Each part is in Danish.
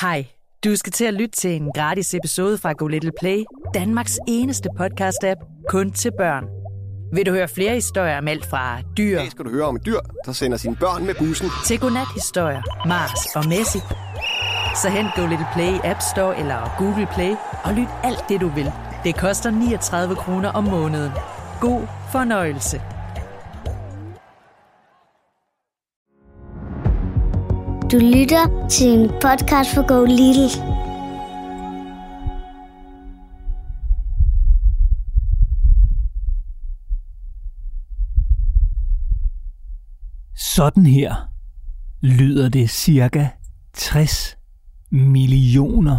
Hej, du skal til at lytte til en gratis episode fra Go Little Play, Danmarks eneste podcast-app kun til børn. Vil du høre flere historier om alt fra dyr I skal du høre om et dyr, der sender sine børn med bussen. til godnat-historier, Mars og Messi, så hent Go Little Play i App Store eller Google Play og lyt alt det, du vil. Det koster 39 kroner om måneden. God fornøjelse. Du lytter til en podcast for Go Little. Sådan her lyder det cirka 60 millioner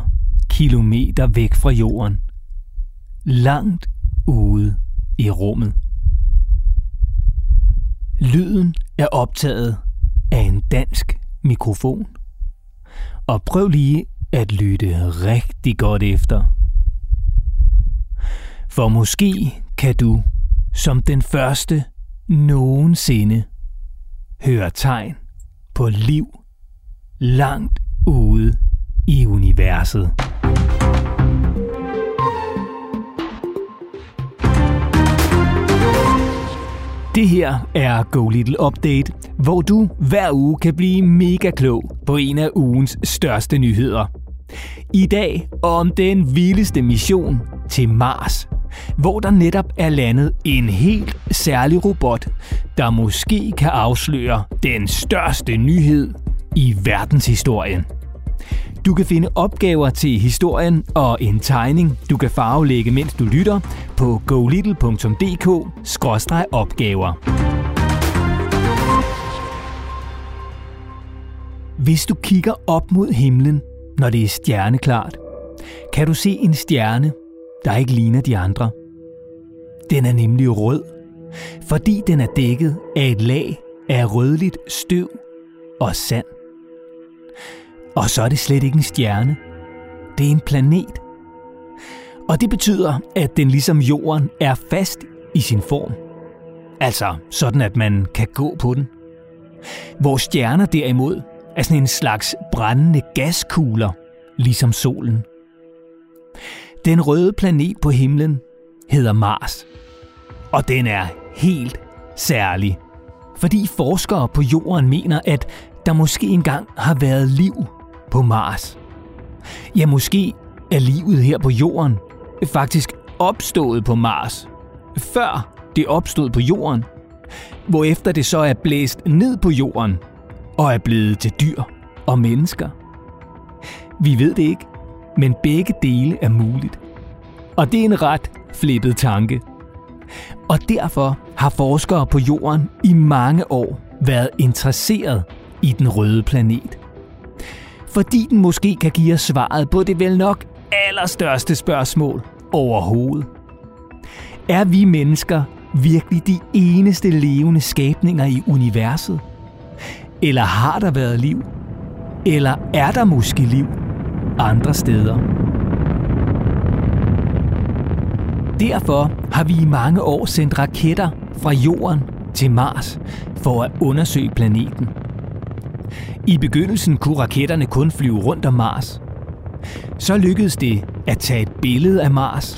kilometer væk fra jorden. Langt ude i rummet. Lyden er optaget af en dansk mikrofon. Og prøv lige at lytte rigtig godt efter. For måske kan du som den første nogensinde høre tegn på liv langt ude i universet. Det her er Go Little Update, hvor du hver uge kan blive mega klog på en af ugens største nyheder. I dag om den vildeste mission til Mars, hvor der netop er landet en helt særlig robot, der måske kan afsløre den største nyhed i verdenshistorien. Du kan finde opgaver til historien og en tegning, du kan farvelægge, mens du lytter på golittle.dk-opgaver. Hvis du kigger op mod himlen, når det er stjerneklart, kan du se en stjerne, der ikke ligner de andre. Den er nemlig rød, fordi den er dækket af et lag af rødligt støv og sand. Og så er det slet ikke en stjerne. Det er en planet. Og det betyder, at den ligesom jorden er fast i sin form. Altså sådan, at man kan gå på den. Vores stjerner derimod er sådan en slags brændende gaskugler, ligesom solen. Den røde planet på himlen hedder Mars. Og den er helt særlig. Fordi forskere på jorden mener, at der måske engang har været liv på Mars. Ja, måske er livet her på jorden faktisk opstået på Mars, før det opstod på jorden, hvorefter det så er blæst ned på jorden og er blevet til dyr og mennesker. Vi ved det ikke, men begge dele er muligt. Og det er en ret flippet tanke. Og derfor har forskere på jorden i mange år været interesseret i den røde planet. Fordi den måske kan give os svaret på det vel nok allerstørste spørgsmål overhovedet. Er vi mennesker virkelig de eneste levende skabninger i universet? Eller har der været liv? Eller er der måske liv andre steder? Derfor har vi i mange år sendt raketter fra jorden til Mars for at undersøge planeten. I begyndelsen kunne raketterne kun flyve rundt om Mars. Så lykkedes det at tage et billede af Mars.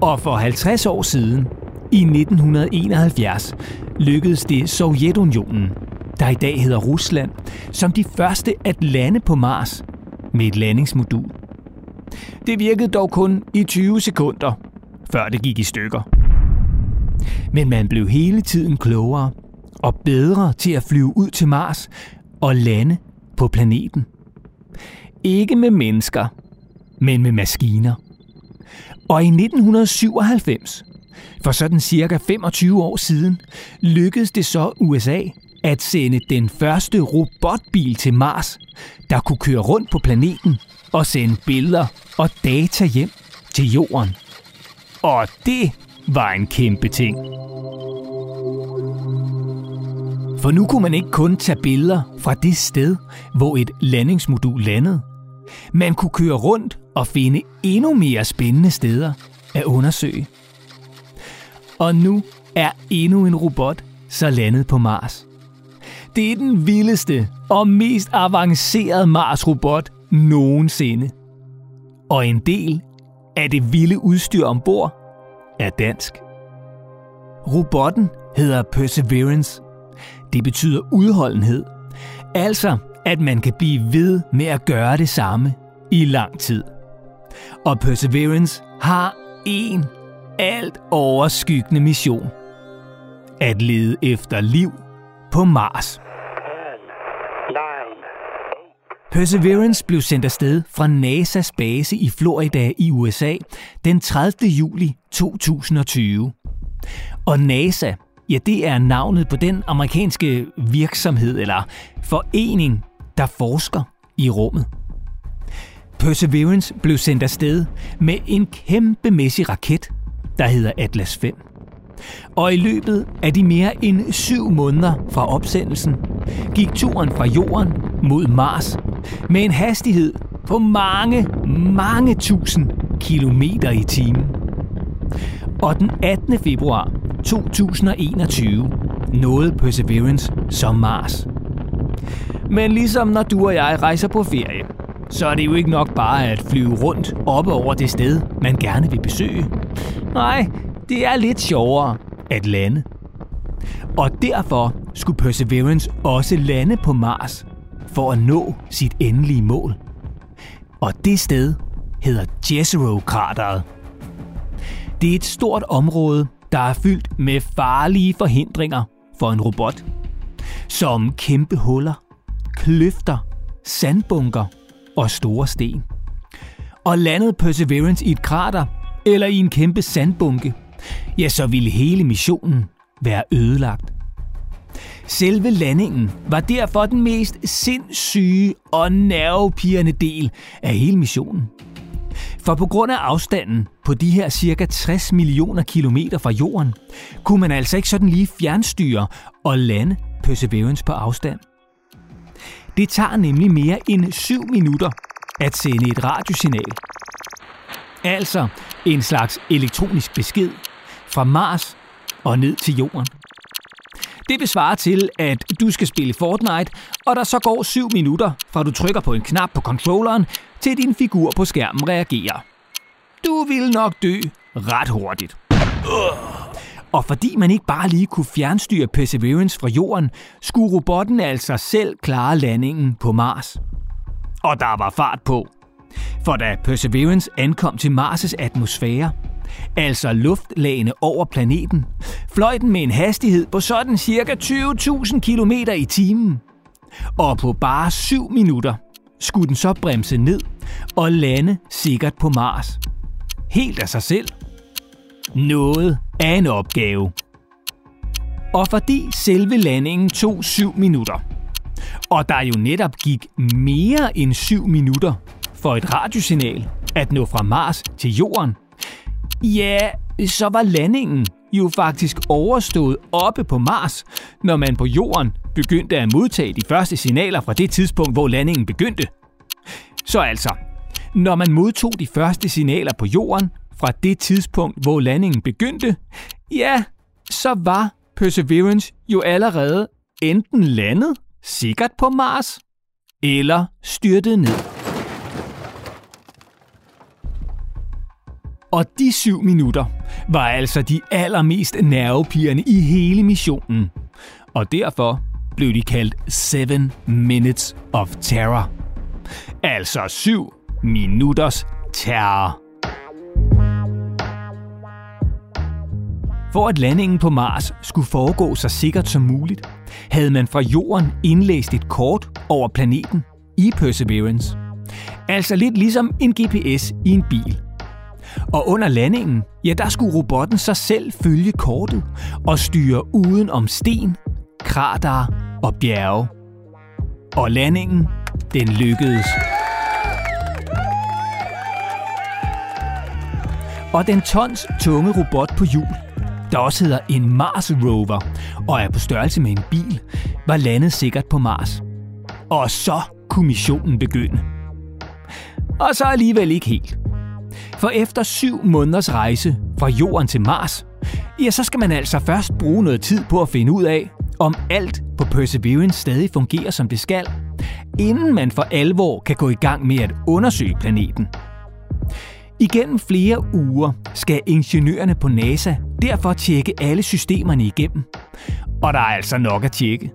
Og for 50 år siden, i 1971, lykkedes det Sovjetunionen, der i dag hedder Rusland, som de første at lande på Mars med et landingsmodul. Det virkede dog kun i 20 sekunder, før det gik i stykker. Men man blev hele tiden klogere og bedre til at flyve ud til Mars og lande på planeten. Ikke med mennesker, men med maskiner. Og i 1997, for sådan cirka 25 år siden, lykkedes det så USA at sende den første robotbil til Mars, der kunne køre rundt på planeten og sende billeder og data hjem til jorden. Og det var en kæmpe ting. For nu kunne man ikke kun tage billeder fra det sted, hvor et landingsmodul landede. Man kunne køre rundt og finde endnu mere spændende steder at undersøge. Og nu er endnu en robot så landet på Mars. Det er den vildeste og mest avancerede Mars-robot nogensinde. Og en del af det vilde udstyr ombord er dansk. Robotten hedder Perseverance. Det betyder udholdenhed. Altså, at man kan blive ved med at gøre det samme i lang tid. Og Perseverance har en alt overskyggende mission. At lede efter liv på Mars. Perseverance blev sendt afsted fra NASA's base i Florida i USA den 30. juli 2020. Og NASA, ja det er navnet på den amerikanske virksomhed eller forening, der forsker i rummet. Perseverance blev sendt afsted med en kæmpemæssig raket, der hedder Atlas 5. Og i løbet af de mere end syv måneder fra opsendelsen, gik turen fra jorden mod Mars med en hastighed på mange, mange tusind kilometer i timen. Og den 18. februar 2021 nåede Perseverance som Mars. Men ligesom når du og jeg rejser på ferie, så er det jo ikke nok bare at flyve rundt oppe over det sted, man gerne vil besøge. Nej, det er lidt sjovere at lande. Og derfor skulle Perseverance også lande på Mars for at nå sit endelige mål. Og det sted hedder Jezero-krateret. Det er et stort område, der er fyldt med farlige forhindringer for en robot. Som kæmpe huller, kløfter, sandbunker og store sten. Og landede Perseverance i et krater eller i en kæmpe sandbunke, ja, så ville hele missionen være ødelagt. Selve landingen var derfor den mest sindssyge og nervepirrende del af hele missionen. For på grund af afstanden på de her cirka 60 millioner kilometer fra jorden, kunne man altså ikke sådan lige fjernstyre og lande Perseverance på afstand. Det tager nemlig mere end 7 minutter at sende et radiosignal. Altså en slags elektronisk besked fra Mars og ned til jorden. Det vil svare til, at du skal spille Fortnite, og der så går 7 minutter, fra du trykker på en knap på controlleren, til din figur på skærmen reagerer. Du vil nok dø ret hurtigt. Og fordi man ikke bare lige kunne fjernstyre Perseverance fra jorden, skulle robotten altså selv klare landingen på Mars. Og der var fart på. For da Perseverance ankom til Mars' atmosfære, altså luftlagene over planeten, fløj den med en hastighed på sådan cirka 20.000 km i timen. Og på bare 7 minutter skulle den så bremse ned og lande sikkert på Mars. Helt af sig selv. Noget af en opgave. Og fordi selve landingen tog 7 minutter, og der jo netop gik mere end 7 minutter for et radiosignal at nå fra Mars til Jorden, ja, så var landingen jo faktisk overstået oppe på Mars, når man på Jorden begyndte at modtage de første signaler fra det tidspunkt, hvor landingen begyndte. Så altså, når man modtog de første signaler på Jorden fra det tidspunkt, hvor landingen begyndte, ja, så var Perseverance jo allerede enten landet sikkert på Mars eller styrtet ned. Og de syv minutter var altså de allermest nervepirrende i hele missionen. Og derfor blev de kaldt 7 Minutes of Terror. Altså 7 minutters terror. For at landingen på Mars skulle foregå så sikkert som muligt, havde man fra jorden indlæst et kort over planeten i Perseverance. Altså lidt ligesom en GPS i en bil. Og under landingen, ja, der skulle robotten så selv følge kortet og styre uden om sten, krater og bjerge. Og landingen, den lykkedes. Og den tons tunge robot på hjul, der også hedder en Mars Rover og er på størrelse med en bil, var landet sikkert på Mars. Og så kunne missionen begynde. Og så alligevel ikke helt. For efter syv måneders rejse fra Jorden til Mars, ja, så skal man altså først bruge noget tid på at finde ud af, om alt på Perseverance stadig fungerer som det skal, inden man for alvor kan gå i gang med at undersøge planeten. Igennem flere uger skal ingeniørerne på NASA derfor tjekke alle systemerne igennem. Og der er altså nok at tjekke.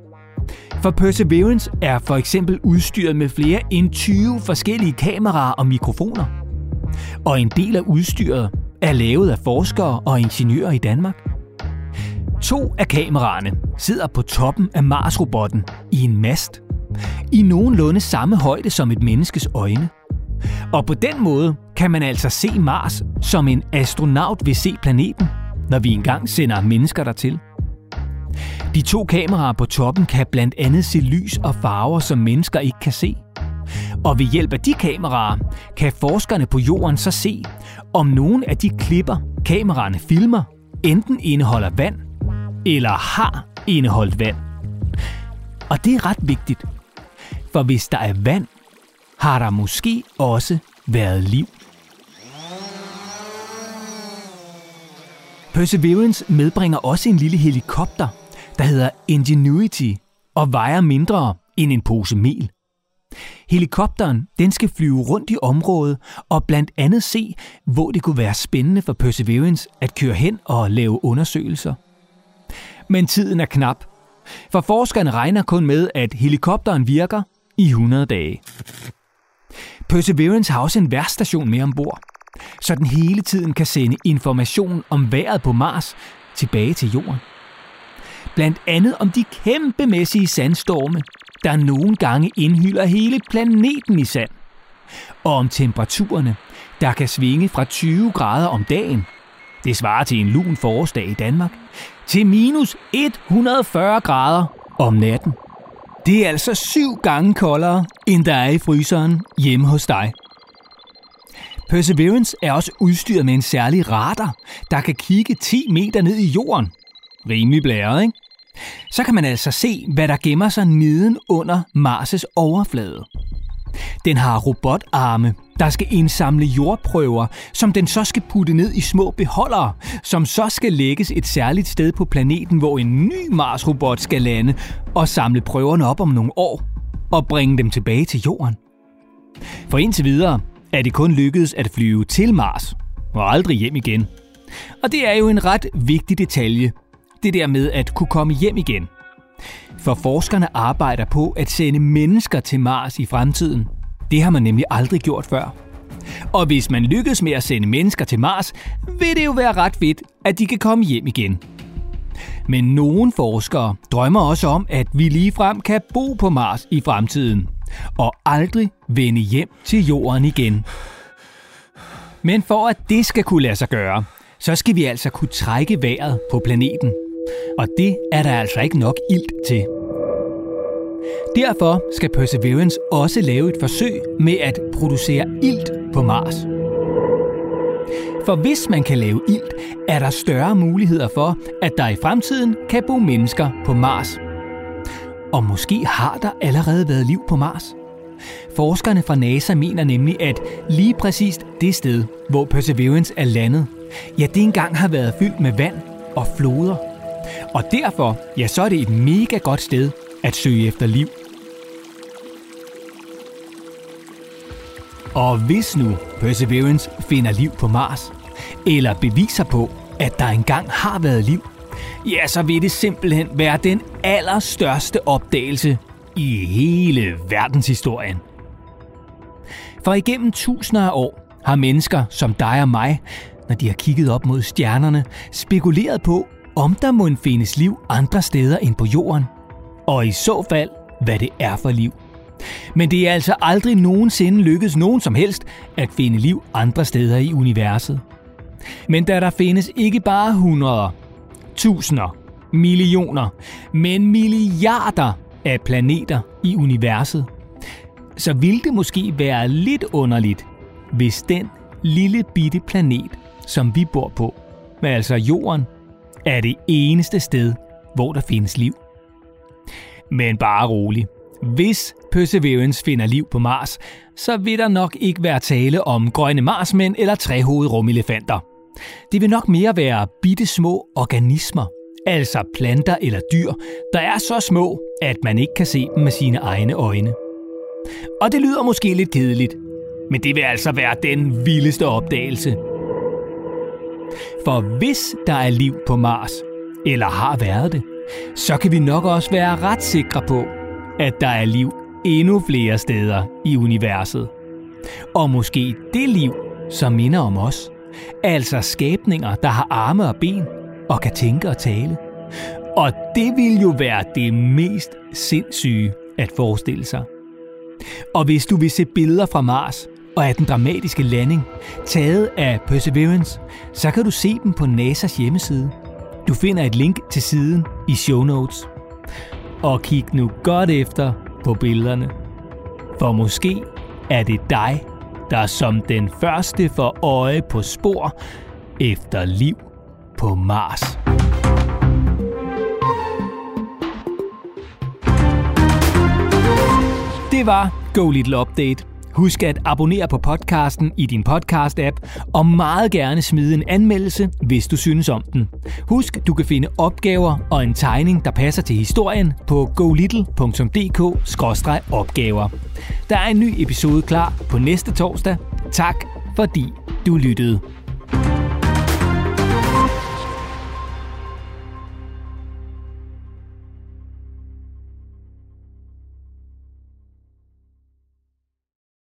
For Perseverance er for eksempel udstyret med flere end 20 forskellige kameraer og mikrofoner. Og en del af udstyret er lavet af forskere og ingeniører i Danmark. To af kameraerne sidder på toppen af Mars-robotten i en mast. I nogenlunde samme højde som et menneskes øjne. Og på den måde kan man altså se Mars, som en astronaut vil se planeten, når vi engang sender mennesker dertil. De to kameraer på toppen kan blandt andet se lys og farver, som mennesker ikke kan se. Og ved hjælp af de kameraer kan forskerne på jorden så se, om nogle af de klipper, kameraerne filmer, enten indeholder vand eller har indeholdt vand. Og det er ret vigtigt, for hvis der er vand, har der måske også været liv. Perseverance medbringer også en lille helikopter, der hedder Ingenuity og vejer mindre end en pose mel. Helikopteren den skal flyve rundt i området og blandt andet se, hvor det kunne være spændende for Perseverance at køre hen og lave undersøgelser. Men tiden er knap, for forskerne regner kun med, at helikopteren virker i 100 dage. Perseverance har også en værstation med ombord, så den hele tiden kan sende information om vejret på Mars tilbage til Jorden. Blandt andet om de kæmpemæssige sandstorme, der nogle gange indhylder hele planeten i sand. Og om temperaturerne, der kan svinge fra 20 grader om dagen, det svarer til en lun forårsdag i Danmark, til minus 140 grader om natten. Det er altså syv gange koldere, end der er i fryseren hjemme hos dig. Perseverance er også udstyret med en særlig radar, der kan kigge 10 meter ned i jorden. Rimelig blæret, ikke? Så kan man altså se, hvad der gemmer sig neden under Mars' overflade. Den har robotarme, der skal indsamle jordprøver, som den så skal putte ned i små beholdere, som så skal lægges et særligt sted på planeten, hvor en ny Mars-robot skal lande og samle prøverne op om nogle år og bringe dem tilbage til Jorden. For indtil videre er det kun lykkedes at flyve til Mars og aldrig hjem igen. Og det er jo en ret vigtig detalje, det der med at kunne komme hjem igen. For forskerne arbejder på at sende mennesker til Mars i fremtiden. Det har man nemlig aldrig gjort før. Og hvis man lykkes med at sende mennesker til Mars, vil det jo være ret fedt, at de kan komme hjem igen. Men nogle forskere drømmer også om, at vi ligefrem kan bo på Mars i fremtiden, og aldrig vende hjem til jorden igen. Men for at det skal kunne lade sig gøre, så skal vi altså kunne trække vejret på planeten. Og det er der altså ikke nok ilt til. Derfor skal Perseverance også lave et forsøg med at producere ilt på Mars. For hvis man kan lave ilt, er der større muligheder for, at der i fremtiden kan bo mennesker på Mars. Og måske har der allerede været liv på Mars. Forskerne fra NASA mener nemlig, at lige præcis det sted, hvor Perseverance er landet, ja, det engang har været fyldt med vand og floder. Og derfor, ja, så er det et mega godt sted at søge efter liv. Og hvis nu Perseverance finder liv på Mars, eller beviser på, at der engang har været liv, ja, så vil det simpelthen være den allerstørste opdagelse i hele verdenshistorien. For igennem tusinder af år har mennesker som dig og mig, når de har kigget op mod stjernerne, spekuleret på, om der må findes liv andre steder end på jorden, og i så fald, hvad det er for liv. Men det er altså aldrig nogensinde lykkedes nogen som helst at finde liv andre steder i universet. Men da der findes ikke bare hundreder, tusinder, millioner, men milliarder af planeter i universet, så ville det måske være lidt underligt, hvis den lille bitte planet, som vi bor på, altså jorden, er det eneste sted, hvor der findes liv. Men bare rolig. Hvis Perseverance finder liv på Mars, så vil der nok ikke være tale om grønne marsmænd eller trehovedede rumelefanter. Det vil nok mere være bitte små organismer, altså planter eller dyr, der er så små, at man ikke kan se dem med sine egne øjne. Og det lyder måske lidt kedeligt, men det vil altså være den vildeste opdagelse. For hvis der er liv på Mars, eller har været det, så kan vi nok også være ret sikre på, at der er liv endnu flere steder i universet. Og måske det liv, som minder om os. Altså skabninger, der har arme og ben og kan tænke og tale. Og det vil jo være det mest sindssyge at forestille sig. Og hvis du vil se billeder fra Mars og af den dramatiske landing, taget af Perseverance, så kan du se dem på NASA's hjemmeside. Du finder et link til siden i show notes. Og kig nu godt efter på billederne. For måske er det dig, der som den første får øje på spor efter liv på Mars. Det var Go Little Update. Husk at abonnere på podcasten i din podcast-app, og meget gerne smide en anmeldelse, hvis du synes om den. Husk, du kan finde opgaver og en tegning, der passer til historien på golittle.dk-opgaver. Der er en ny episode klar på næste torsdag. Tak fordi du lyttede.